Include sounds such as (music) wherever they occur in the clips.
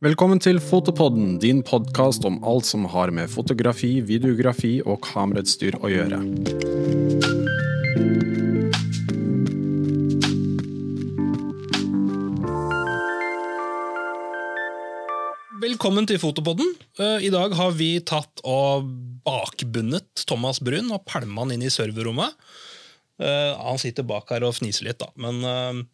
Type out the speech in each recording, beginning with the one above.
Velkommen til Fotopodden, din podkast om alt som har med fotografi, videografi og kamerautstyr å gjøre. Velkommen til Fotopodden. Eh, I dag har vi tatt og bakbundet Thomas Brun og pælma han inn i serverrommet. Eh, Han sitter bak her og fniser litt, da. Men eh,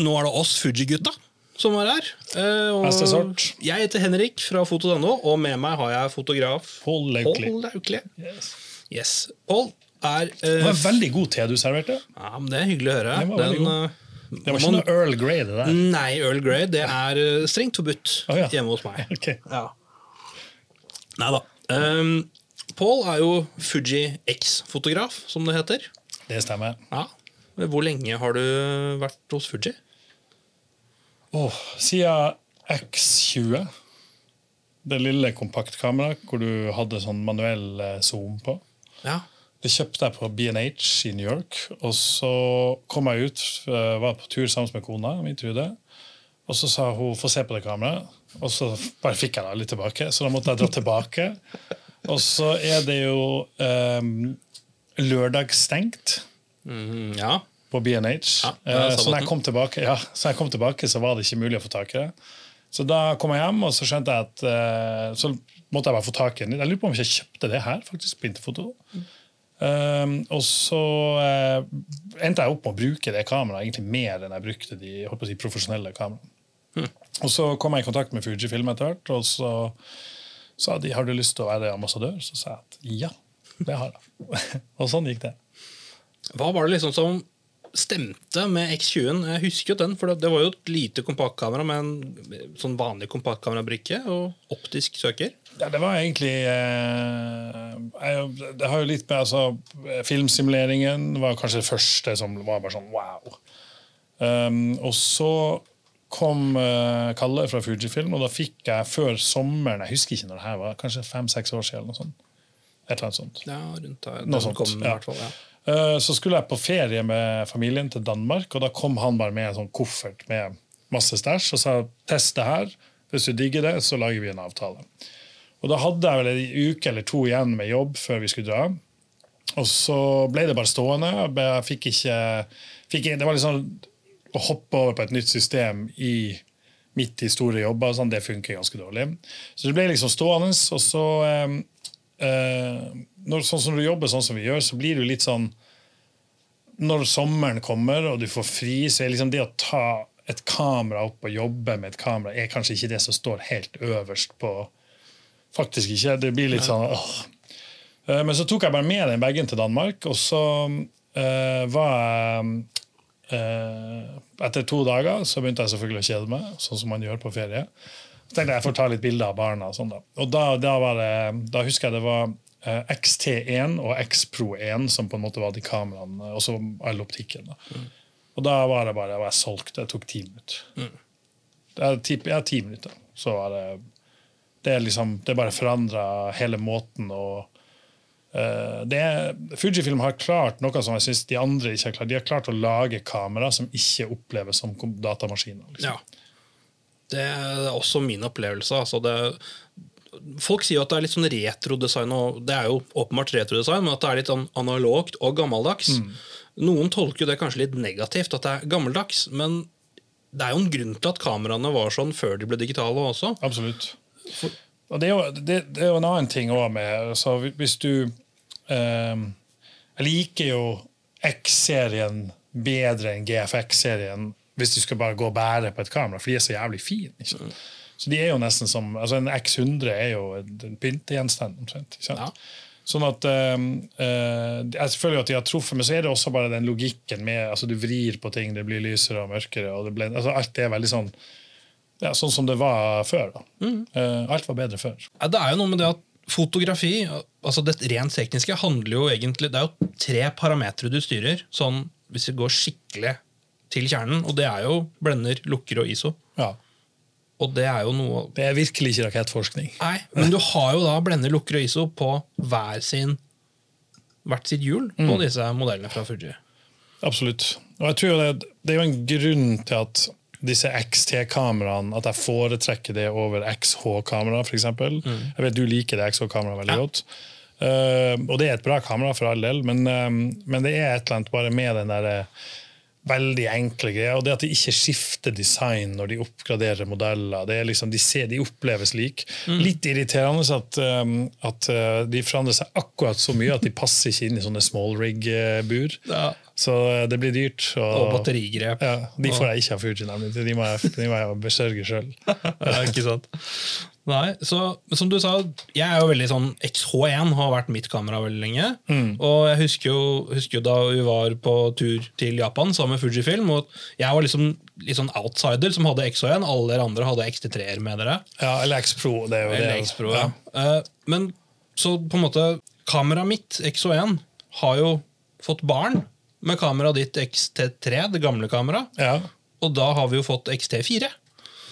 nå er det oss Fuji-gutta som er her. Eh. Jeg heter Henrik fra foto.no, og med meg har jeg fotograf Pål Laukli. Pål Yes. Yes. Pål er uh, Det var veldig god te du serverte. ja, men Det er hyggelig å høre. Det var Den, uh, Det var ikke man- noe Earl Grey, det der. Nei, Earl Grey det er uh, strengt forbudt oh, ja. hjemme hos meg. (laughs) okay. Ja. Nei da. Um, Paul er jo Fuji X-fotograf, som det heter. Det stemmer. Ja. Hvor lenge har du vært hos Fuji? Åh, siden X20, det lille kompaktkameraet hvor du hadde sånn manuell eh, zoom på, Ja. det kjøpte jeg på B&H i New York. Og så kom jeg ut, eh, var på tur sammen med kona mi, Trude. Og så sa hun 'få se på det kameraet', og så bare fikk jeg det litt tilbake. Så da måtte jeg dra tilbake. Og så er det jo um, lørdagsstengt Mm, ja. På B&H. Ja, Eh, så når jeg kom tilbake, ja, så jeg kom tilbake, så var det ikke mulig å få tak i det. Så da kom jeg hjem, og så skjønte jeg at eh, Så måtte jeg bare få tak i den. Jeg lurer på om jeg ikke kjøpte det her, faktisk, på Interfoto. Um, og så eh, endte jeg opp med å bruke det kameraet egentlig mer enn jeg brukte de jeg si, profesjonelle kameraene. Og så kom jeg i kontakt med Fujifilm etter hvert, og så sa de har du lyst til å være ambassadør. Så sa jeg at ja, det har jeg. (laughs) og sånn gikk det. Hva var det liksom som stemte med X20-en? Jeg husker jo den, for det, var jo et lite kompaktkamera med en sånn vanlig kompaktkamerabrikke og optisk søker. Ja, det var egentlig eh, Det har jo litt med altså, Filmsimuleringen var kanskje det første som var bare sånn wow. Um, og så kom uh, Kalle fra Fujifilm, og da fikk jeg før sommeren Jeg husker ikke når det her var, kanskje fem-seks år siden. eller noe sånt. Et eller annet sånt. Ja, rundt her. Noe sånt, kom, i hvert fall, ja. Eh, Så skulle jeg på ferie med familien til Danmark, og da kom han bare med en sånn koffert med masse stæsj og sa test det her. Hvis du digger det, så lager vi en avtale. Og Da hadde jeg vel en uke eller to igjen med jobb før vi skulle dra. Og så ble det bare stående. Jeg fikk ikke, fikk, det var sånn å hoppe over på et nytt system i, midt i store jobber. Sånn, det funker ganske dårlig. Så det ble liksom stående. Og så eh, eh, når, Sånn som du jobber sånn som vi gjør, så blir du litt sånn Når sommeren kommer og du får fri, så er liksom det å ta et kamera opp og jobbe med et kamera er kanskje ikke det som står helt øverst på Faktisk ikke. Det blir litt sånn åh. Eh, Men så tok jeg bare med den bagen til Danmark, og så eh, var jeg Uh, Etter to dager så begynte jeg selvfølgelig å kjede meg, sånn som man gjør på ferie. Så tenkte jeg jeg får ta litt bilder av barna. Og sånn da. Og da, da, var det, da husker jeg det var XT1 og XPro 1 som på en måte var de kameraene, og så all optikken. Da. Og da var det bare, jeg var solgt. Det tok ti minutter. Mm. er ti, minutter. Så var det Det liksom, det bare forandra hele måten å uh, det Fujifilm har klart noe som jeg synes de andre ikke har klart. De har klart å lage kamera som ikke oppleves som datamaskiner. Liksom. Ja. Det er også min opplevelse. Altså det, folk sier jo at det er litt sånn retrodesign, og det er jo åpenbart retrodesign, men at det er litt sånn analogt og gammeldags. Noen tolker jo det kanskje litt negativt, at det er gammeldags, men det er jo en grunn til at kameraene var sånn før de ble digitale også. Absolutt. Og det er, jo, det, det er jo en annen ting òg med så Hvis du eh, Jeg liker jo X-serien bedre enn GFX-serien hvis du skal bare gå og bære på et kamera, for de er så jævlig fine. Ikke? Så de er jo nesten som, altså En X100 er jo en pyntegjenstand. omtrent, ikke sant? Ja. Sånn at øh, øh, selvfølgelig at de har truffet, men så er det også bare den logikken med altså Du vrir på ting, det blir lysere og mørkere. og det ble, altså Alt er veldig sånn ja, sånn som det var før. da. Eh, alt var bedre før. Ja, Det er jo noe med det at fotografi, altså det rent tekniske, handler jo egentlig Det er jo tre parametere du styrer, sånn hvis vi går skikkelig til kjernen, og det er jo blender, lukker og ISO. Ja. Og det er jo noe Det er virkelig ikke rakettforskning. Nei, men du har jo da blender, lukker og ISO på hver sin hvert sitt hjul på disse modellene fra Fuji. Absolutt. Og jeg tror det, det er jo en grunn til at disse XT-kameraene, at jeg foretrekker det over XH-kamera, f.eks. Mm. Jeg vet du liker det XH-kameraet veldig Ja. godt. Uh, og det er et bra kamera, for all del, men, eh, men det er et eller annet bare med den der eh, veldig enkle greier. Og det at de ikke skifter design når de oppgraderer modeller. det er liksom, De, ser, de oppleves lik. Litt irriterende at, um, at uh, de forandrer seg akkurat så mye at de passer ikke inn i sånne small rig-bur. Ja. Så uh, det blir dyrt. Og batterigrep. Ja, de får jeg ikke av Fuji, nemlig. De må jeg, de må jeg besørge sjøl. (laughs) Ja, ikke sant? Nei, så som du sa, jeg er jo veldig sånn XH1 har vært mitt kamera veldig lenge. Og jeg husker jo, husker jo da vi var på tur til Japan sammen med Fujifilm, og jeg var liksom litt sånn outsider som hadde XH1. Alle dere andre hadde XT3-er med dere. Ja, eller X-Pro. Det er jo Eller det. X-Pro, ja. Eh, men så på en måte Kameraet mitt, XH1, har jo fått barn med kameraet ditt XT3, det gamle kameraet. Ja. Og da har vi jo fått XT4,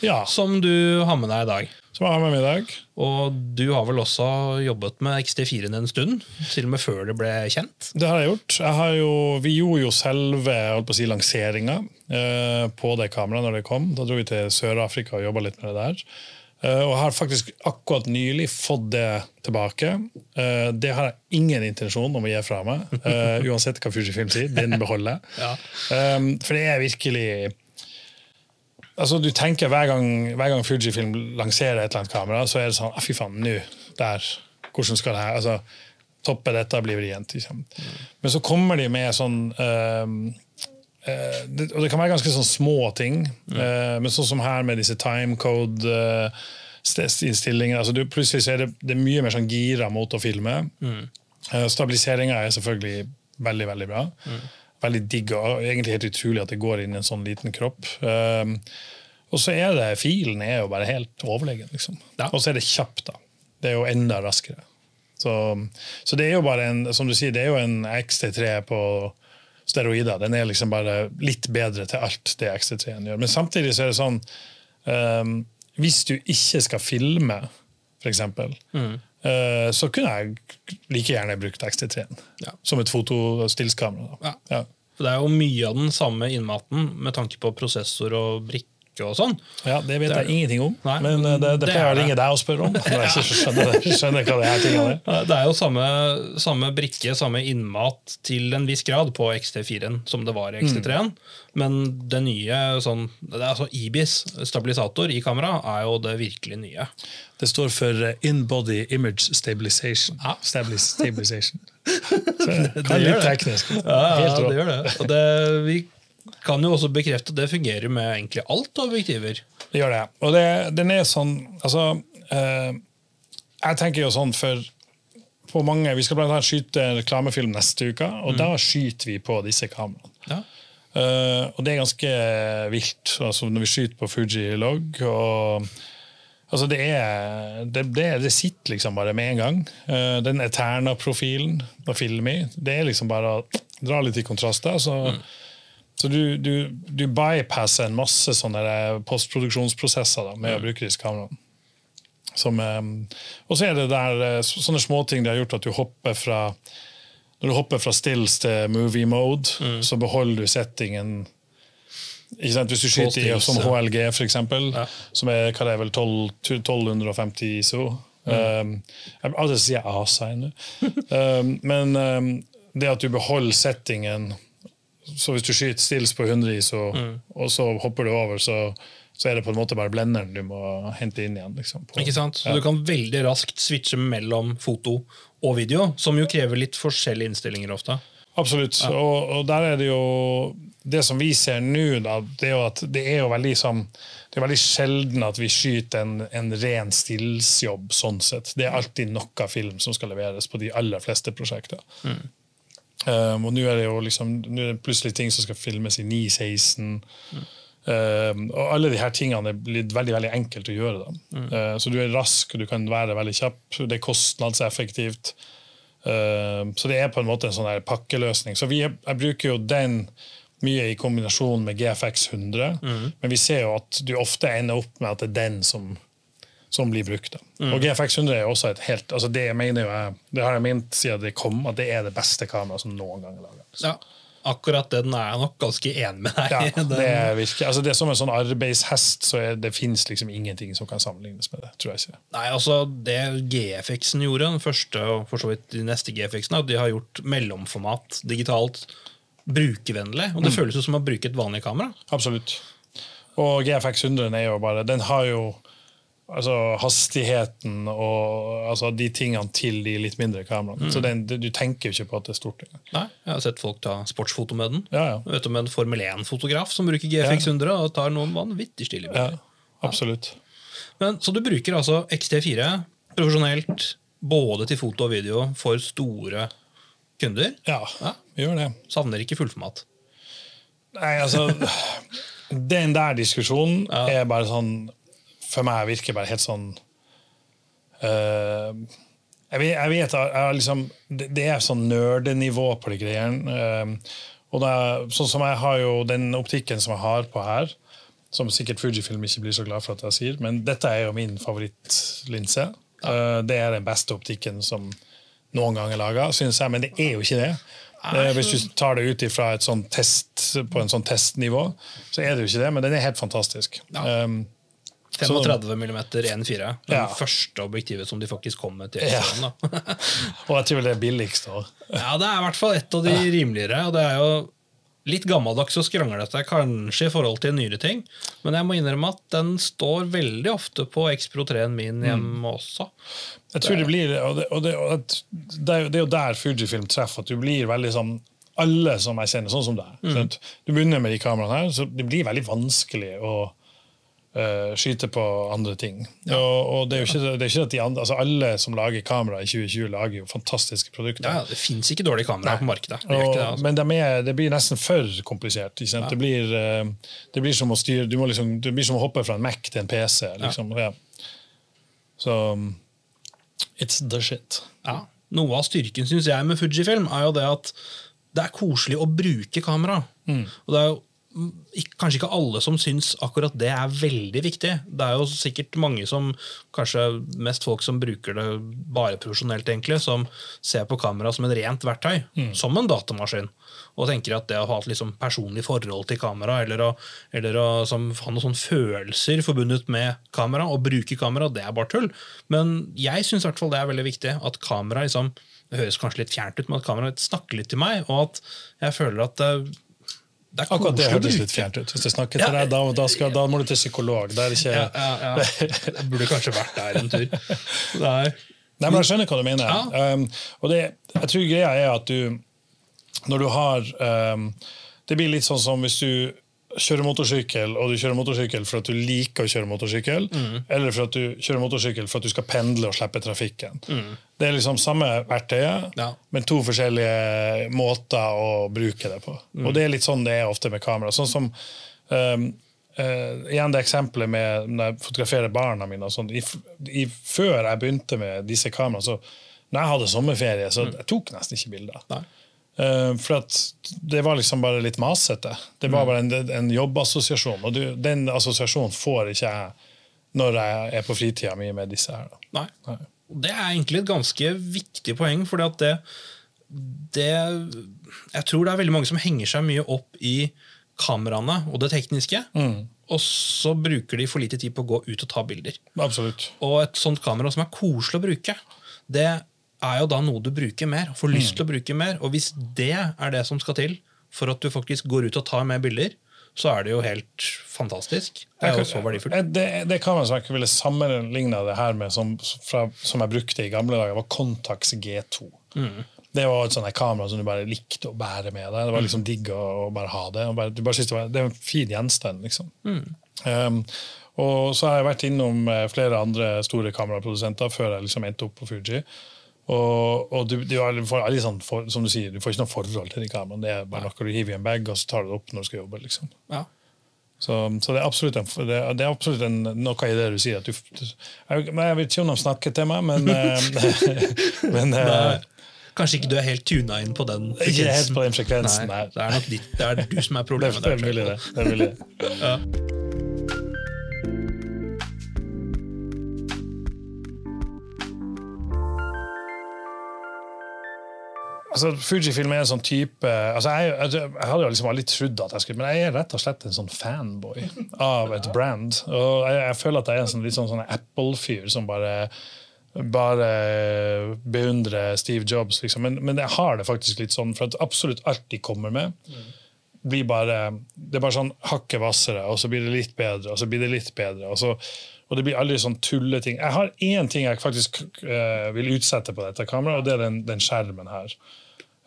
ja. som du har med deg i dag. Som jeg har med meg i dag. Og du har vel også jobbet med XT4-en en stund? Til og med før det ble kjent? Det har jeg gjort. Jeg har jo, vi gjorde jo selve holdt på å si, lanseringa eh, på det kameraet når det kom. Da dro vi til Sør-Afrika og jobba litt med det der. Eh, og har faktisk akkurat nylig fått det tilbake. Eh, det har jeg ingen intensjon om å gi fra meg, eh, uansett hva Fujifilm sier. Den beholder jeg. (laughs) Ja. Eh, for det er virkelig Altså, du tenker Hver gang, hver gang Fujifilm lanserer et eller annet kamera, så er det sånn ah, Fy faen, nå, der. Hvordan skal det her altså, Toppe dette blir vrient. Liksom. Men så kommer de med sånn eh, det, Og det kan være ganske sånn små ting, eh, men sånn som her med disse timecode uh, innstillinger altså du, Plutselig så er det, det er mye mer sånn gira mot å filme. Uh, Stabiliseringa er selvfølgelig veldig, veldig bra. Veldig digg og egentlig helt utrolig at det går inn i en sånn liten kropp. Um, og så er det filen er jo bare helt overlegen, liksom. Ja. Og så er det kjapt, da. Det er jo enda raskere. Så, så det er jo bare en som du sier, det er jo en XT3 på steroider. Den er liksom bare litt bedre til alt det XT3-en gjør. Men samtidig så er det sånn um, Hvis du ikke skal filme, for eksempel, eh, så kunne jeg like gjerne brukt XT3-en Ja. som et fotostillskamera. Ja. Ja. For det er jo mye av den samme innmaten med tanke på prosessor og brikke og sånn. Ja, Det vet Det er jeg ingenting om, Nei, men eh, det, det det pleier er å ringe deg og spørre om. (laughs) Når jeg ikke skjønner, skjønner hva det her tingene er. Det er jo samme, samme brikke, samme innmat til en viss grad på XT4-en som det var i XT3-en. Men det nye, sånn, det er altså IBIS, stabilisator i kamera, er jo det virkelig nye. Det står for In-Body Image Stabilization. Ja. Stabilis stabilization. (laughs) Så, det er gjør litt det. teknisk. Ja, ja det gjør det. Og det, vi kan jo også bekrefte at det fungerer med egentlig alt av objektiver. Det gjør det. Og det, den er sånn Altså, eh, jeg tenker jo sånn for på mange, Vi skal blant annet skyte en reklamefilm neste uke, og da skyter vi på disse kameraene. Ja. Eh, og det er ganske vilt altså når vi skyter på Fuji Log. Og, altså det, er, det, det, det sitter liksom bare med en gang. Uh, den Eterna-profilen å film i, det er liksom bare å dra litt i kontraster. Så, så du, du, du bypasser en masse sånne postproduksjonsprosesser da, med å bruke disse kameraene. Som, eh, og så er det der eh, sånne småting det har gjort at du hopper fra Når du hopper fra stills til movie mode, så beholder du settingen ikke sant? Hvis du skyter i stills, sånn. HLG, for eksempel, Ja. som er hva det er vel 12, 1250 ISO um, Jeg sier ASA ennå. um, men um, det at du beholder settingen Så hvis du skyter stills på 100 ISO, og så hopper du over, så, så er det på en måte bare blenderen du må hente inn igjen. Liksom, på- Ikke sant? Så Ja. du kan veldig raskt switche mellom foto og video, som jo krever litt forskjellige innstillinger ofte. Absolutt. Og, og der er det jo Det som vi ser nå, da, det er jo at det er jo veldig som, det er veldig sjelden at vi skyter en, en ren stillsjobb. sånn sett. Det er alltid noe film som skal leveres på de aller fleste prosjekter. Um, og nå er det jo liksom, er det plutselig ting som skal filmes i 916. Um, og alle de her tingene er blitt veldig veldig enkelt å gjøre. Da. Uh, så du er rask, og du kan være veldig kjapp. Det er kostnadseffektivt. Uh, så det er på en måte en sånn her pakkeløsning. Så vi, jeg bruker jo den mye i kombinasjon med GFX 100, men vi ser jo at du ofte ender opp med at det er den som, som blir brukt. Mm. Og GFX 100 er også et helt altså Det mener jo jeg, det har jeg ment siden det kom, at det er det beste kameraet som noen gang er laga. Ja. akkurat den er jeg nok ganske enig med deg Ja, det er virkelig, altså det er som en sånn arbeidshest, så er, det finnes liksom ingenting som kan sammenlignes med det. tror jeg ikke. Nei, altså Det GFX-en gjorde, den første og for så vidt de neste GFX-ene, de har gjort mellomformat digitalt brukervennlig. Og det føles jo som å bruke et vanlig kamera. Absolutt. Og GFX 100 er jo bare Den har jo altså, hastigheten og altså, de tingene til de litt mindre kameraene. Så den, du tenker jo ikke på at det er stort. engang. Nei, Jeg har sett folk ta sportsfoto med den. Ja, ja. Jeg vet om en Formel 1-fotograf som bruker GFX 100 og tar noen vanvittig stilige ja bilder. absolutt. Men, så du bruker altså XT4 profesjonelt både til foto og video for store kunder. Ja, Ja. vi gjør det. Savner ikke fullformat. Nei, altså Den der diskusjonen Ja. er bare sånn For meg virker bare helt sånn uh, jeg, vet, jeg liksom, det, er sånn nerdenivå på de greiene. eh, og da, sånn som jeg har jo den optikken som jeg har på her, som sikkert Fujifilm ikke blir så glad for at jeg sier, men dette er jo min favorittlinse. Eh, det er den beste optikken som noen gang er laga, syns jeg, men det er jo ikke det. Hvis du tar det ut ifra et sånt test, på en sånn testnivå, så er det jo ikke det, men den er helt fantastisk. Ja. Um, 35 mm 1.4. Det Ja. første objektivet som de faktisk kom med til Ja. XT-en. da. (laughs) og jeg tror det er billigst. da. Ja, det er i hvert fall et av de rimeligere. Og det er jo litt gammeldags og skranglete kanskje i forhold til nyere ting. Men jeg må innrømme at den står veldig ofte på X-Pro 3-en min hjemme også. Jeg tror det blir, og det, og det, og det er jo der Fujifilm treffer, at du blir veldig sånn Alle som jeg kjenner, sånn som deg. Mm. Du begynner med de kameraene her, så det blir veldig vanskelig å eh, skyte på andre ting. Og, og det er jo ikke, det er ikke at de andre, altså Alle som lager kamera i 2020, lager jo fantastiske produkter. Ja, Det fins ikke dårlige kameraer på markedet. Det Og, det, altså. Men de er, det blir nesten for komplisert. Sant? Det, blir, eh, det blir som å styre du må liksom, Det blir som å hoppe fra en Mac til en PC. Liksom. Ja. Så um, It's the shit. Ja. Noe av styrken synes jeg med Fujifilm er jo det at det er koselig å bruke kamera. Og det er jo mm, kanskje ikke alle som syns akkurat det er veldig viktig. Det er jo sikkert mange som, kanskje mest folk som bruker det bare profesjonelt, egentlig, som ser på kamera som en rent verktøy, som en datamaskin. Og tenker at det å ha et liksom personlig forhold til kamera, eller å, eller å som, ha noen følelser forbundet med kamera, og bruke kamera, det er bare tull. Men jeg syns det er veldig viktig at kamera liksom, Det høres kanskje litt fjernt ut, men at kameraet snakker litt til meg, og at jeg føler at det, Akkurat det høres hørtes litt fjernt ut. Hvis jeg snakker Ja. til deg, da, da, skal, da må du til psykolog. Det er ikke, Ja, ja, ja. (laughs) Jeg burde kanskje vært der en tur. Nei. Nei, men Jeg skjønner hva du mener. Um, og det, jeg tror greia er at du Når du har um, Det blir litt sånn som hvis du kjører motorsykkel, og du kjører motorsykkel for at du liker å kjøre motorsykkel, eller for at du kjører motorsykkel for at du skal pendle og slippe trafikken. Det er liksom samme verktøyet, Ja. men to forskjellige måter å bruke det på. Og det er litt sånn det er ofte med kamera. Sånn som um, uh, igjen det eksempelet med når jeg fotograferer barna mine. Og sånn, i, i, før jeg begynte med disse kameraene, så når jeg hadde sommerferie, så jeg tok nesten ikke bilder. Nei. Eh, for at det var liksom bare litt masete. Det var bare en, en jobbassosiasjon, og du, den assosiasjonen får ikke jeg når jeg er på fritida mi med disse her. Nei. Nei. Det er egentlig et ganske viktig poeng, at det, det Jeg tror det er veldig mange som henger seg mye opp i kameraene og det tekniske, og så bruker de for lite tid på å gå ut og ta bilder. Absolutt. Og et sånt kamera som er koselig å bruke, det er jo da noe du bruker mer, får lyst til å bruke mer. Og hvis det er det som skal til for at du faktisk går ut og tar mer bilder, så er det jo helt fantastisk. Det er jo så verdifullt. Det, det kan jeg ikke ville sammenligne det her med, som, fra, som jeg brukte i gamle dager, var Contax G2. Mm. Det var et sånt kamera som du bare likte å bære med deg. Det var liksom digg å, bare ha det. Og bare, du bare synes det, var, det er en fin gjenstand. liksom. Mm. Um, og så har jeg vært innom eh, flere andre store kameraprodusenter før jeg liksom endte opp på Fuji. Og, og du, du, får aldri sånn, for, som du sier, du får ikke noe forhold til de kameraene. Det er bare noe du hiver i en bag, og så tar du det opp når du skal jobbe. liksom. Ja. Så, så det er absolutt, en, det er, det er absolutt en, noe i det du sier. Du, jeg, jeg vet ikke om de snakker til meg, men, eh, (laughs) men eh, Kanskje ikke du er helt tuna inn på den frekvensen. Ikke helt på den frekvensen. Nei, Nei. det er nok ditt, det er du som er problemet. (laughs) det er mulig, det. det, er mulig. Ja. Altså, Fujifilm er en sånn type altså, jeg, jeg, jeg hadde jo liksom aldri trodd at jeg skulle Men jeg er rett og slett en sånn fanboy av et brand. Og jeg, jeg føler at jeg er en sånn, litt sånn, sånn Apple-fyr som bare bare beundrer Steve Jobs, liksom. Men, men, jeg har det faktisk litt sånn, for at absolutt alt de kommer med, blir bare Det er bare sånn hakket hvassere, og så blir det litt bedre, og så blir det litt bedre. og så og det blir aldri sånn tulleting. Jeg har én ting jeg faktisk uh, vil utsette på dette kameraet, og det er den, den skjermen her.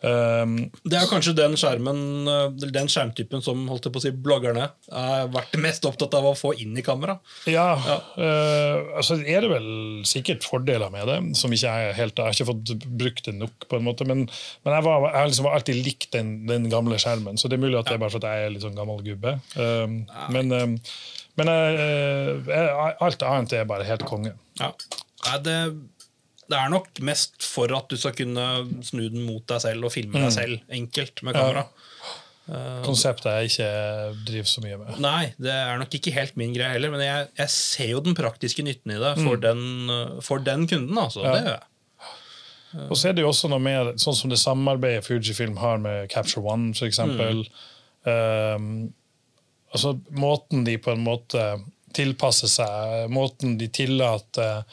Um, det er kanskje den skjermen eh, Den skjermtypen som holdt på å si bloggerne har vært mest opptatt av å få inn i kamera. Ja, ja. Uh, altså er det vel sikkert fordeler med det, som ikke jeg helt Jeg har ikke fått brukt det nok, på en måte, men, men jeg, var, jeg liksom alltid likt den, den, gamle skjermen, så det er mulig at det er bare for at jeg er litt sånn gammel gubbe. Uh, men, uh, men uh, alt annet er bare helt konge. Ja. Nei, det det er nok mest for at du skal kunne snu den mot deg selv og filme deg mm. selv enkelt med kamera. Ja. Konseptet jeg ikke driver så mye med. Nei, det er nok ikke helt min greie heller, men jeg, jeg ser jo den praktiske nytten i det for, mm. den, for den, kunden. Altså. Ja. Det gjør jeg. Og så er det jo også noe mer sånn som det samarbeidet Fujifilm har med Capture One, f.eks. Mm. Um, altså, måten de på en måte tilpasser seg, måten de tillater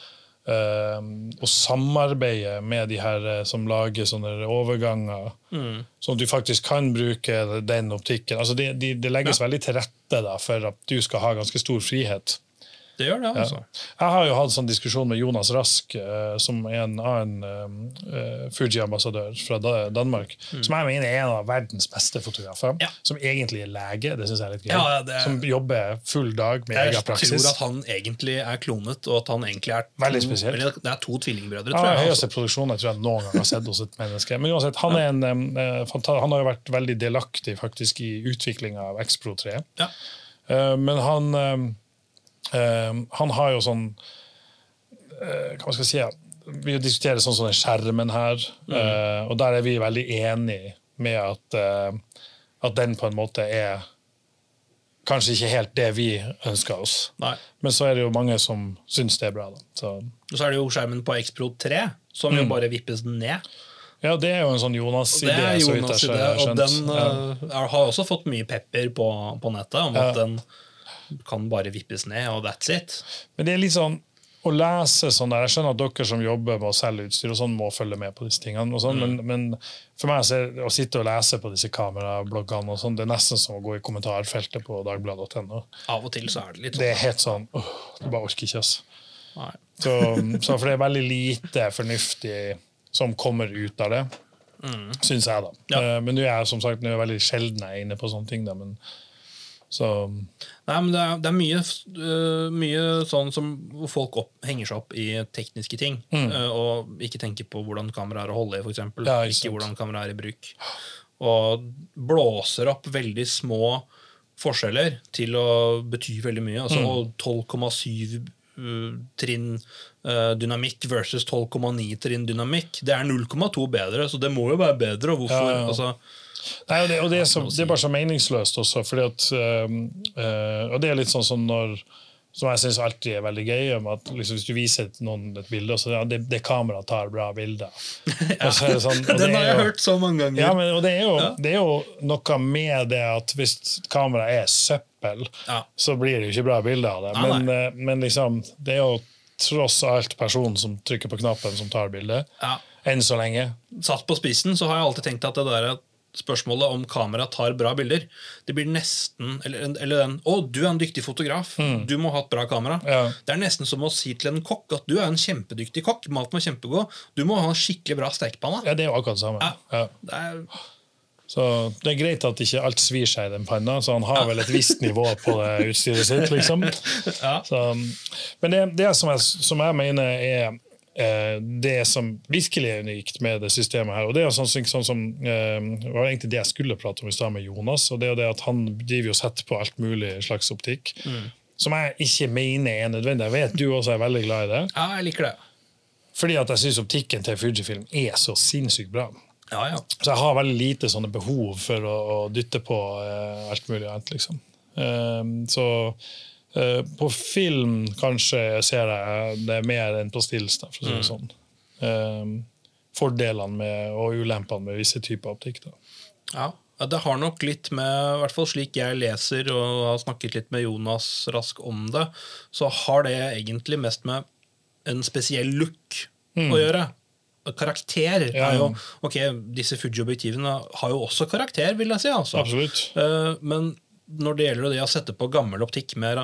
Uh, og samarbeide med de her uh, som lager sånne overganger, mm. sånn at du faktisk kan bruke den optikken. Altså det, de, de legges ja. veldig til rette da, for at du skal ha ganske stor frihet. Det gjør det, altså. Jeg har jo hatt sånn diskusjon med Jonas Rask, uh, som er en annen uh, Fuji-ambassadør fra Danmark. Mm. Som jeg mener er en av verdens beste fotografer. Ja. Som egentlig er lege. Det synes jeg er litt gøy. Ja, er... Som jobber full dag med egen praksis. Jeg tror at han egentlig er klonet, og at han egentlig er to, Veldig spesielt. det er to tvillingbrødre. tror jeg. Ja, høyeste produksjon jeg tror jeg noen gang har sett hos et menneske. Men uansett, han, er en, uh, han har jo vært veldig delaktig faktisk i utviklinga av X-Pro 3. Ja. Uh, men han han har jo sånn uh, Hva skal jeg si? Vi diskuterer sånn som den skjermen her, mm. uh, og der er vi veldig enige med at, eh, at den på en måte er kanskje ikke helt det vi ønsker oss. Nei. Men så er det jo mange som syns det er bra. Så. Og så er det jo skjermen på X-Pro 3, som mm. jo bare vippes ned. Ja, det er jo en sånn Jonas-idé. Jonas idé og den ja. har også fått mye pepper på, på nettet om at den kan bare vippes ned, og that's it. Men det er litt sånn å lese sånn der, Jeg skjønner at dere som jobber med å selge utstyr, og sånn må følge med på disse tingene. Sånn, mm. men, men, for meg så å sitte og lese på disse kamerabloggene og sånn, det er nesten som å gå i kommentarfeltet på dagbladet.no. Av og til så er det litt sånn. Det er helt sånn åh, Du bare orker ikke, altså. Så, så, for det er veldig lite fornuftig som kommer ut av det. Mm. Syns jeg, da. Ja. Uh, men nå er jeg som sagt nå er veldig sjelden jeg er inne på sånne ting. Da, men så Nei, men det er, det er mye, uh, mye, sånn som hvor folk opp, henger seg opp i tekniske ting. Mm. Uh, og ikke tenker på hvordan kameraet er å holde i, f.eks. Ja, ikke, ikke hvordan kameraet er i bruk. Og blåser opp veldig små forskjeller til å bety veldig mye. Altså mm. 12,7 uh, trinn dynamikk versus 12,9 trinn dynamikk. Det er 0,2 bedre, så det må jo være bedre. Og hvorfor? Ja, ja. Altså, Nei, og det, og det, er, så, det er, bare så meningsløst også, fordi at øh, Og det er litt sånn som når som jeg syns alltid er veldig gøy. om at liksom, Hvis du viser noen et bilde, og så ja, det, det kameraet tar bra bilder. (laughs) ja. sånn, (laughs) Den har jeg jo, hørt så mange ganger. Ja, men, og det er, jo, ja. det er, jo, noe med det at hvis kameraet er søppel, så blir det jo ikke bra bilder av det. Men, uh, men, liksom, det er jo tross alt personen som trykker på knappen, som tar bildet. Enn så lenge. Satt på spissen så har jeg alltid tenkt at det der at spørsmålet om kamera tar bra bilder. Det blir nesten Eller, eller den 'Å, du er en dyktig fotograf. Mm. Du må ha et bra kamera'. Ja. Det er nesten som å si til en kokk at 'du er en kjempedyktig kokk'. Maten var kjempegod. Du må ha en skikkelig bra stekepanne. Ja, det er jo akkurat det samme. Ja. Ja. Det er så det er greit at ikke alt svir seg i den panna, så han har vel et visst nivå på det utstyret sitt. liksom. (laughs) Ja. Så, men det, det som, jeg, som, jeg, mener er det som virkelig er unikt med det systemet her. og Det er sånn, sånn som eh, var egentlig det jeg skulle prate om i stad med Jonas. og det er det at Han driver og setter på alt mulig slags optikk. Mm. Som jeg ikke mener er nødvendig. Jeg vet du også er veldig glad i det. Ja, jeg liker det. Fordi at jeg syns optikken til Fujifilm er så sinnssykt bra. Ja, ja. Så jeg har veldig lite sånne behov for å, å dytte på uh, alt mulig annet. liksom. Um, så Eh, på film kanskje ser jeg det mer enn på stills, for å si det mm. sånn. Um, fordelene med, og ulempene med visse typer optikk. Da. Ja, ja, Det har nok litt med, i hvert fall slik jeg leser og har snakket litt med Jonas Rask om det, så har det egentlig mest med en spesiell look å gjøre. Karakter Ja, er jo. Ok, disse Fuji-objektivene har jo også karakter, vil jeg si. altså. Absolutt. Eh, men når det gjelder det å sette på gammel optikk med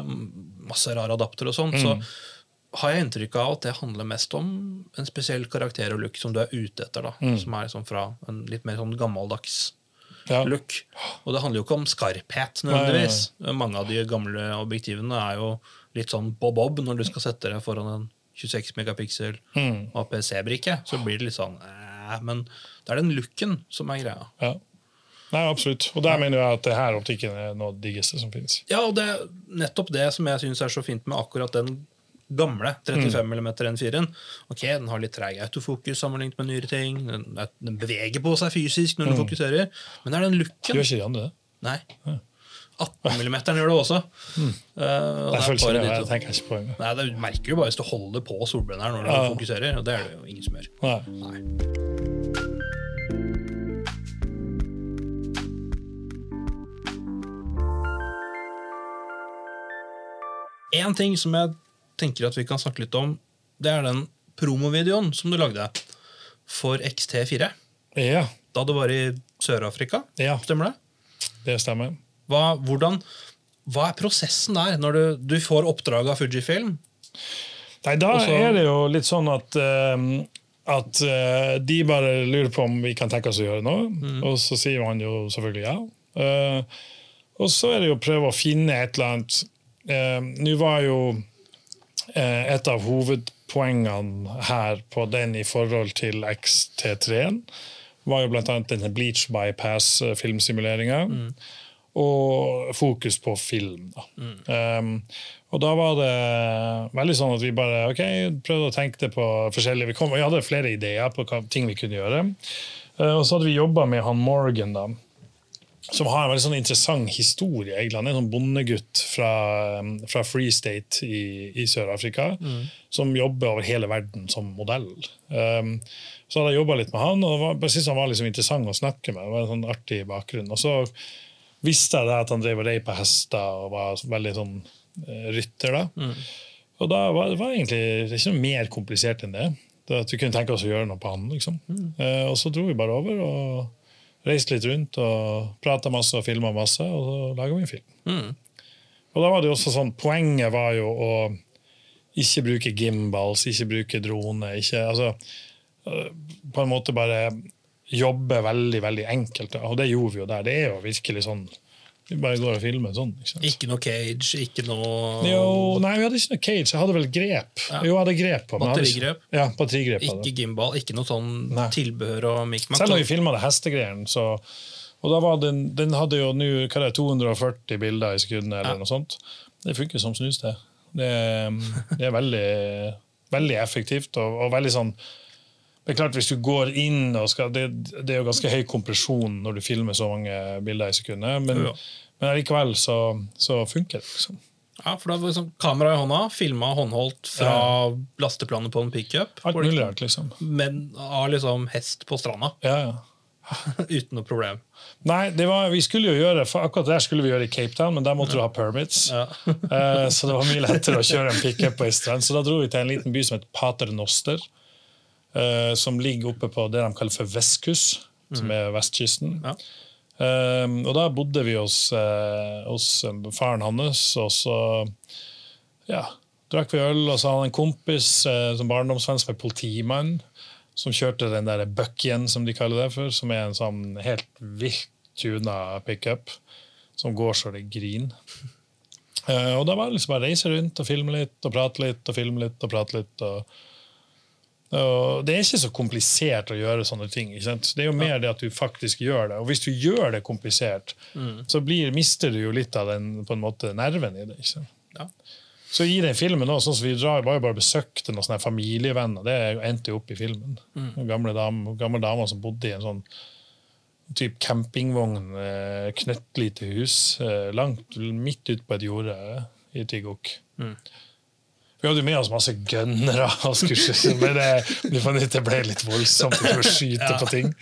masse rare adapter og sånn, så Mm. har jeg inntrykk av at det handler mest om en spesiell karakter og look som du er ute etter. da, Mm. Som er liksom fra en litt mer sånn gammeldags Ja. look. Og det handler jo ikke om skarphet, nødvendigvis. Mange av de gamle objektivene er jo litt sånn bob-bob når du skal sette det foran en 26 megapiksel Mm. APC-brikke. Så blir det litt sånn eh, Men det er den looken som er greia. Ja. Nei, absolutt. Og der mener jeg at det her optikken er noe av det diggeste som finnes. Ja, og det er nettopp det som jeg syns er så fint med akkurat den gamle 35 mm N4-en. Ok, Den har litt treig autofokus sammenlignet med nyere ting. Den, den beveger på seg fysisk når den fokuserer. Men det er den looken. Gjør ikke de andre det? Nei. 18 mm gjør det også. Eh, og det er Jeg, ikke det, de jeg tenker ikke på det. Nei, det Du merker jo bare hvis du holder på solbrenneren når du Ja. fokuserer. Og det er det jo ingen som gjør. Nei. Nei. En ting som jeg tenker at vi kan snakke litt om, det er den promovideoen som du lagde for XT4. Ja, Da du var i Sør-Afrika. Ja. Stemmer det? det stemmer. Hva, hvordan, hva er prosessen der, når du, du får oppdrag av Fujifilm? Nei, da Også, er det jo litt sånn at eh, at uh, de bare lurer på om vi kan tenke oss å gjøre noe, og så sier han jo selvfølgelig ja. Uh, og så er det jo å prøve å finne et eller annet eh, Nå var jo eh, et av hovedpoengene her på den i forhold til XT3-en, var jo annet denne Bleach Bypass-filmsimuleringa. Og fokus på film. Da. Um, og da var det veldig sånn at vi bare ok, prøvde å tenke det på forskjellige Vi, kom, vi hadde flere ideer på hva, ting vi kunne gjøre. Uh, og så hadde vi jobba med han Morgan, da, som har en veldig sånn interessant historie. egentlig. Han er en sånn bondegutt fra, um, fra Free State i, i Sør-Afrika, som jobber over hele verden som modell. Um, så hadde jeg jobba litt med han, og var- jeg syntes han var liksom interessant å snakke med. Det var en sånn artig bakgrunn. Og så visste jeg at han drev og rei på hester og var veldig sånn uh, rytter. da. Og da var det var egentlig ikke noe mer komplisert enn det. det at vi kunne tenke oss å gjøre noe på han. liksom. Eh, og så dro vi bare over og reiste litt rundt og prata masse og filma masse, og så laga vi en film. Mm. Og da var det jo også sånn, Poenget var jo å ikke bruke gimbals, ikke bruke drone. ikke, altså, øh, På en måte bare jobbe veldig veldig enkelt. Og det gjorde vi jo der. Det er jo virkelig sånn Vi bare går og filmer sånn. ikke? Ikke noe cage, ikke noe Jo, nei, vi hadde ikke noe cage. Jeg hadde vel grep. Ja. Jo, jeg hadde grep på ikke- Batterigrep? Ja, batterigrep. Ikke gimbal, ikke noe sånn Nei. tilbehør og mikmak. Selv om vi filma det hestegreiene, så Og da var den, den hadde jo nå hva er det, 240 bilder i sekundet, eller Ja. noe sånt. Det funker som snus, det. Det, det er veldig, veldig effektivt og, og veldig sånn det er klart Hvis du går inn og skal Det, det er jo ganske høy kompresjon når du filmer så mange bilder i sekundet, men, Ja. men likevel så, så funker det. liksom. Ja, for da var sånn kamera i hånda, filma håndholdt fra lasteplanet på en pickup. Alt mulig rart, liksom. Men av liksom hest på stranda. Ja, ja. (laughs) Uten noe problem. Nei, det var, vi skulle jo gjøre, akkurat det skulle vi gjøre i Cape Town, men der måtte du ha permits. Ja. uh, så det var mye lettere å kjøre en pickup på ei strand. Så da dro vi til en liten by som heter Pater Noster, eh, som ligger oppe på det de kaller for Vestkust, som er vestkysten. Ja. Um, og da bodde vi hos, uh, hos faren hans, og så ja, drakk vi øl, og så hadde han en kompis uh, som barndomsvenn som er politimann, som kjørte den der Buckyen, som de kaller det for, som er en sånn helt vilt tuna pickup som går så det griner. Uh, og da var det liksom bare å reise rundt og filme litt og prate litt og filme litt og prate litt. og og Det er ikke så komplisert å gjøre sånne ting. Ikke sant? Det er jo mer det at du faktisk gjør det. Og hvis du gjør det komplisert, så blir, mister du jo litt av den på en måte, nerven i det. Ikke sant? Ja. Så i den filmen også, sånn vi drar, var jo bare besøkte noen sånne familievenner. Det endte jo opp i filmen. Noen Gamle, dame, gamle damer som bodde i en sånn typ campingvogn, eh, knøttlite hus, eh, langt midt ute på et jorde i Tigok. Vi hadde jo med oss masse gønnere, men det, vi fant ut det ble litt voldsomt å skyte på ting.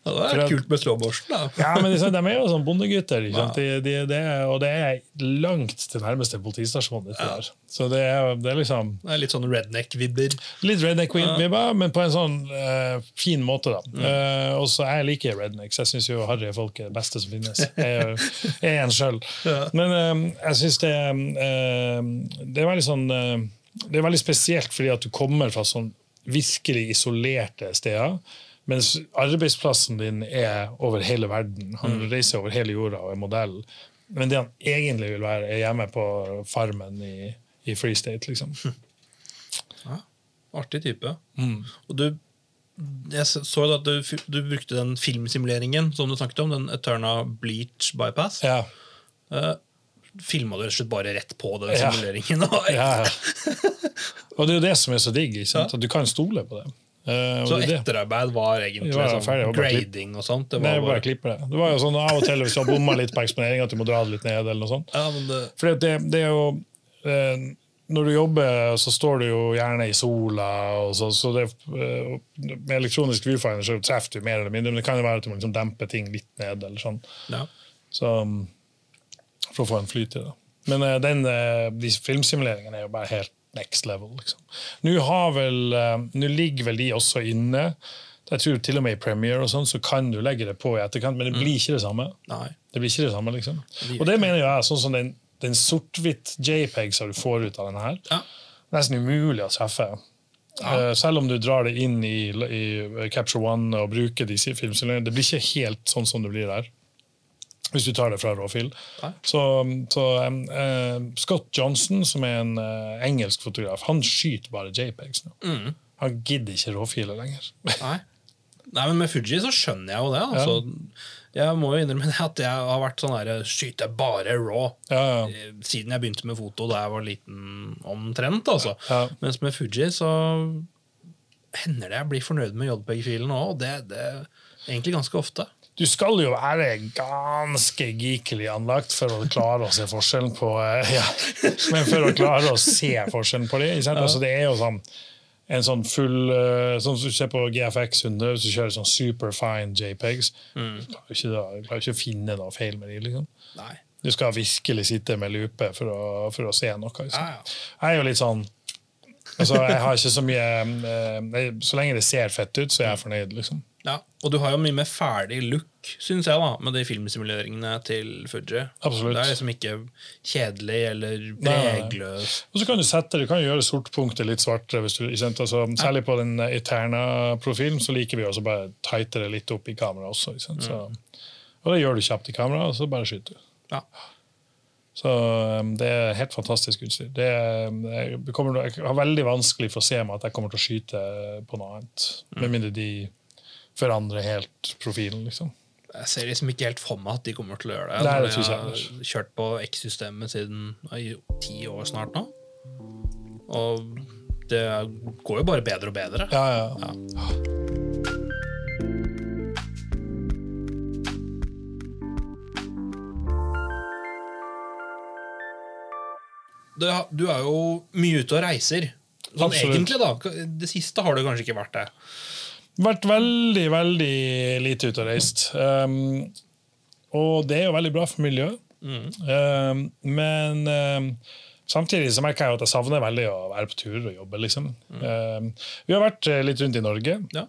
Ja, det er at- kult med slåborsten, da. Ja, men de, de er jo sånn bondegutter, sant? De, de, det er- og det er langt til nærmeste politistasjon. Ja. Så det er, det er liksom Det er litt sånn redneck-vibber. litt redneck-vibber, men på en sånn uh, fin måte. da. Mm. Uh, og så Jeg liker rednecks. Jeg syns jo harry folk er det beste som finnes. Jeg jeg er en sjøl. Ja. Men eh, jeg syns det, det er veldig sånn Det er veldig spesielt fordi at du kommer fra sånn virkelig isolerte steder. Mens arbeidsplassen din er over hele verden. Han Mm. reiser over hele jorda og er modell. Men det han egentlig vil være, er hjemme på farmen i, i Free State. liksom. Ja, Artig type. Mm. Og du jeg så at du, du brukte den filmsimuleringen som du snakket om, den Eterna Bleach Bypass. Ja, Uh, Filma du rett og slett bare rett på den simuleringen? ja, ja. (laughs) Og det er jo det som er så digg. At du kan stole på det. Uh, Så det, er etterarbeid var egentlig var sånn ferdig, var grading og sånt? Det var Nei, bare klippe det. Det var jo sånn av og til hvis du har bomma litt på eksponering, at du må dra det litt ned. eller noe sånt. ja, men det, Fordi det, det er jo eh, Når du jobber, så står du jo gjerne i sola. og så, så det, eh, Med elektronisk viewfinder så treffer du mer eller mindre, men det kan jo være at du må liksom dempe ting litt ned. eller sånn. ja. Så, um, for å få en flyt i det. Men eh, den, eh, de filmsimuleringene er jo bare helt next level. Liksom. Nå, har vel, eh, nå ligger vel de også inne. Jeg tror til og med i Premiere og sånn, så kan du legge det på i etterkant, men det blir ikke det samme. Nei. Det blir ikke det samme, liksom. Og det mener jeg, sånn som den, den sort-hvitt JPEG som du får ut av denne her, Ja. nesten umulig å treffe. Eh, selv om du drar det inn i, i Capture One og bruker disse filmsimuleringene, det blir ikke helt sånn som det blir der. Hvis du tar det fra råfil. Nei. Så, så um, uh, Scott Johnson, som er en uh, engelsk fotograf, han skyter bare JPEGs nå. Mm. Han gidder ikke råfiler lenger. (laughs) Nei. Nei, men med Fuji så skjønner jeg jo det. Altså. Jeg må jo innrømme at jeg har vært sånn der skyter bare raw. Ja, ja. Eh, Siden jeg begynte med foto da jeg var liten omtrent. altså. Ja. Mens med Fuji så hender det jeg blir fornøyd med JPEG-filen òg, og det, det er egentlig ganske ofte. Du skal jo være ganske geekelig anlagt for å klare å se forskjellen på eh, ja. (laughs) Men for å klare å se forskjellen på det. Ja. Altså, det er jo sånn en sånn full eh, Sånn som du ser på GFX 100, hvis du kjører sånn superfine JPEGs. Du klarer ikke, du klarer ikke å finne noe feil med de, liksom. Nei. Du skal virkelig sitte med lupe for å, for å se noe. Liksom. Ja, ja. Jeg er jo litt sånn altså, Jeg har ikke så mye eh, Så lenge det ser fett ut, så er jeg fornøyd, liksom. Ja, Og du har jo mye mer ferdig look, syns jeg, da, med de filmsimuleringene til Fuji. Absolutt. Det er liksom ikke kjedelig eller pregløst. Og så kan du sette, du kan gjøre sortpunktet litt svartere. Hvis du, altså, særlig på den Eterna-profilen så liker vi også bare tighte det litt opp i kamera også. Så, og det gjør du kjapt i kamera, og så bare skyter du. Ja. Så um, det er helt fantastisk utstyr. Det, er- jeg, kommer, jeg har veldig vanskelig for å se meg at jeg kommer til å skyte på noe annet. Med mindre de forandrer helt profilen, liksom. Jeg ser liksom ikke helt for meg at de kommer til å gjøre det. Nei, det jeg har kjørt på X-systemet siden i ti år snart nå. Og det går jo bare bedre og bedre. Ja, ja. Du, du er jo mye ute og reiser. Sånn Absolutt. egentlig, da. Det siste har du kanskje ikke vært det. Vært veldig, veldig lite ute og reist. Um, og det er jo veldig bra for miljøet. Um, men um, samtidig så merker jeg at jeg savner veldig å være på tur og jobbe. liksom. Um, vi har vært eh, litt rundt i Norge. Ja.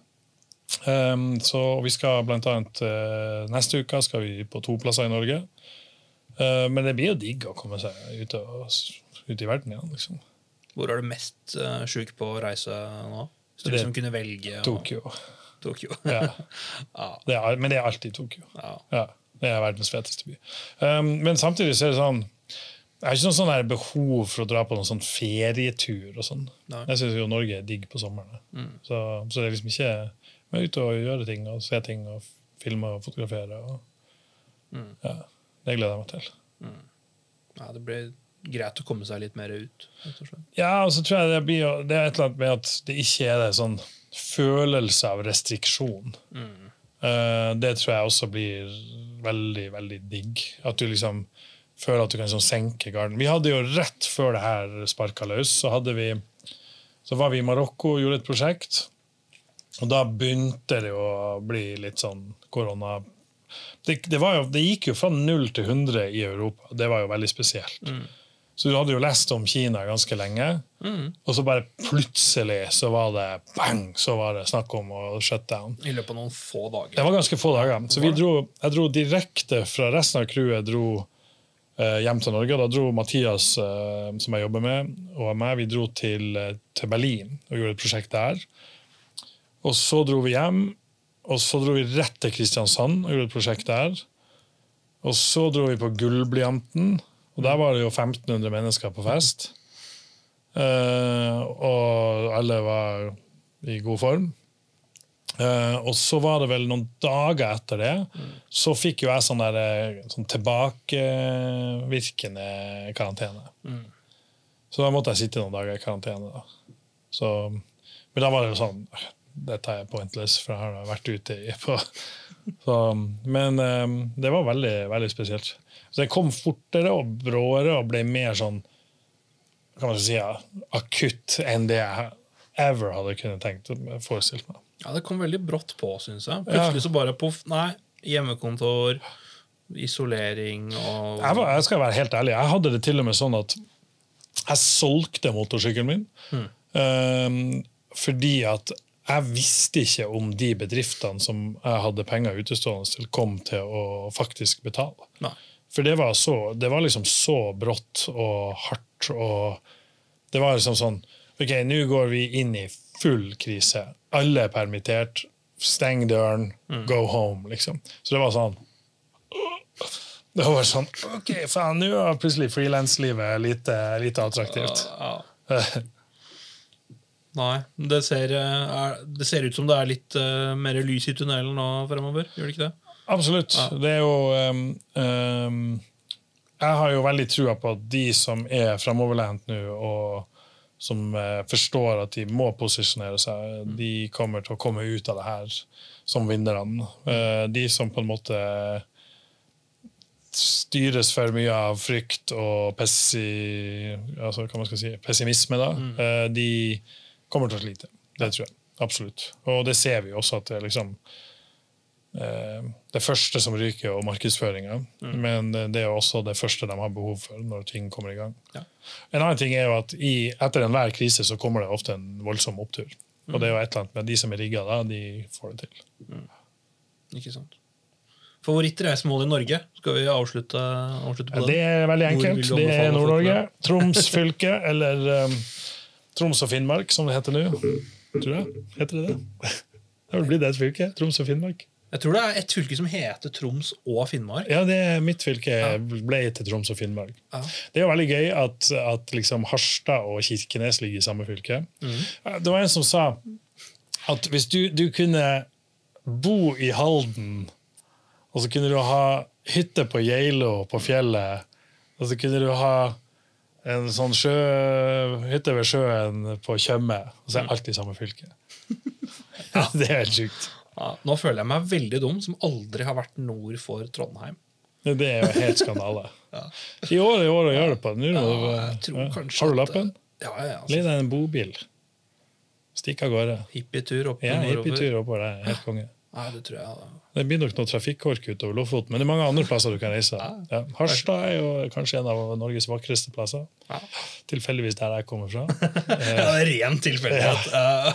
Um, så vi skal blant annet uh, Neste uke skal vi på to plasser i Norge. Uh, men det blir jo digg å komme seg ut, og, ut i verden igjen. liksom. Hvor er du mest uh, sjuk på å reise nå? Hvis du Det- liksom kunne velge og- Tokyo. Tokyo. (laughs) Ja. (laughs) ja. Det er, men det er alltid Tokyo. ja. Ja, det er verdens feteste by. Um, men samtidig så er det sånn Jeg har ikke noe sånn behov for å dra på noen sånn ferietur. og sånn. Jeg syns jo Norge er digg på sommeren. Så, så det er liksom ikke Vi er ute og gjør ting og se ting og filme og fotografere. Og, ja, det gleder jeg meg til. ja, det blir greit å komme seg litt mer ut. Ja, og så tror jeg det, blir, det er et eller annet med at det ikke er det sånn følelse av restriksjon. Eh, det tror jeg også blir veldig, veldig digg. At du liksom føler at du kan liksom senke garden. Vi hadde jo rett før det her sparka løs, så, hadde vi, så var vi i Marokko og gjorde et prosjekt. Og da begynte det å bli litt sånn korona det, det, jo, det, gikk jo fra null til 100 i Europa. Det var jo veldig spesielt. Mm. Så du hadde jo lest om Kina ganske lenge, mm. og så bare plutselig så var det bang, så var det snakk om å shut down. I løpet av noen få dager. Det var ganske få dager. Så vi dro, jeg dro direkte fra resten av crewet dro eh, hjem til Norge. Da dro Mathias, eh, som jeg jobber med, og meg, vi dro til, eh, til Berlin og gjorde et prosjekt der. Og så dro vi hjem, og så dro vi rett til Kristiansand og gjorde et prosjekt der. Og så dro vi på Gullblyanten, og der var det jo 1500 mennesker på fest. Uh, og alle var i god form. Uh, og så var det vel noen dager etter det, mm. så fikk jo jeg sånn, der, eh, sånn tilbakevirkende karantene. Mm. Så da måtte jeg sitte noen dager i karantene. Da. Så, men da var det jo sånn dette er pointless, for jeg har vært ute i på (laughs) så, Men um, det var veldig, veldig spesielt. Så jeg kom fortere og bråere og ble mer sånn kan man si, ja, akutt enn det jeg ever hadde kunnet tenkt forestilt meg. Ja, det kom veldig brått på, syns jeg. Plutselig så bare poff, nei, hjemmekontor, isolering og jeg, var, jeg, skal være helt ærlig, jeg hadde det til og med sånn at jeg solgte motorsykkelen min. mm. Um, fordi at jeg visste ikke om de bedriftene som jeg hadde penger utestående til, kom til å faktisk betale. Nei. For det var, så, det var liksom så brått og hardt. og Det var liksom sånn OK, nå går vi inn i full krise. Alle er permittert. Steng døren, mm. go home, liksom. Så det var sånn Det var sånn OK, faen, nå er plutselig frilanslivet lite, lite attraktivt. (laughs) Nei. Det ser, eh, er, det ser, ut som det er litt uh, mer lys i tunnelen nå fremover? Gjør det ikke det? Absolutt. Ja. Det er jo um, um, Jeg har jo veldig trua på at de som er framoverlent nå, og som uh, forstår at de må posisjonere seg, mm. de kommer til å komme ut av det her som vinnerne. Uh, de som på en måte styres for mye av frykt og pessi, altså, si, pessimisme, da, mm. de kommer til å slite. Det tror jeg. Absolutt. Og det ser vi også at det liksom det første som ryker, er markedsføringa. Mm. Men det er også det første de har behov for når ting kommer i gang. Ja. En annen ting er jo at i, etter enhver krise så kommer det ofte en voldsom opptur. Mm. Og det er jo et eller annet med de som er rigga da, de får det til. Mm. Ikke sant. Favorittreisemål i Norge? Skal vi avslutte, avslutte på ja, det? er veldig enkelt. Det er Nord-Norge. (laughs) Troms fylke eller um, Troms og Finnmark, som det heter nå. Tror jeg. Heter det det? (laughs) Det vel blitt et fylke. Troms og Finnmark. Jeg tror det er et fylke som heter Troms og Finnmark. Ja, det er mitt fylke ja. ble til Troms og Finnmark. Ja. Det er jo veldig gøy at, at liksom Harstad og Kirkenes ligger i samme fylke. Mm. Det var en som sa at hvis du, du, kunne bo i Halden, og så kunne du ha hytte på Geilo på fjellet, og så kunne du ha en sånn sjø, hytte ved sjøen på Tjøme, og så er alt i samme fylke. ja. (laughs) (laughs) Det er helt sjukt. Ja, nå føler jeg meg veldig dum, som aldri har vært nord for Trondheim. Det er jo helt skandale. (laughs) ja. I år i år å gjøre det på. Nå, ja, har du lappen? Ja, ja, altså. Litt deg en bobil. Stikk av gårde. Hippietur oppover. Ja, hippietur oppover. Det er helt konge. Ja, det tror jeg. Det blir nok noe trafikkork utover Lofoten, men det er mange andre plasser du kan reise. Ja. Harstad er jo kanskje en av Norges vakreste plasser. Ja. Tilfeldigvis der jeg kommer fra. (laughs) ja, ren tilfeldighet. Ja.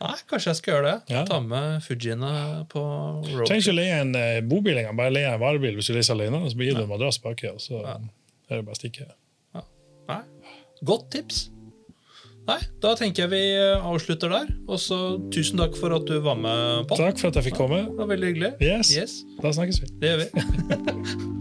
Nei, kanskje jeg skal gjøre det. Ta med Fujiene på road. Trenger ikke leie en uh, bobil engang, bare leie en varebil hvis du reiser alene. Så gir du en madrass baki, og så er det bare å stikke. Nei. Godt tips. Nei, da tenker jeg vi eh, avslutter der. Og så tusen takk for at du var med, Pål. Takk for at jeg fikk komme. Det var veldig hyggelig. Yes. yes. Da snakkes vi. Det gjør vi. (laughs)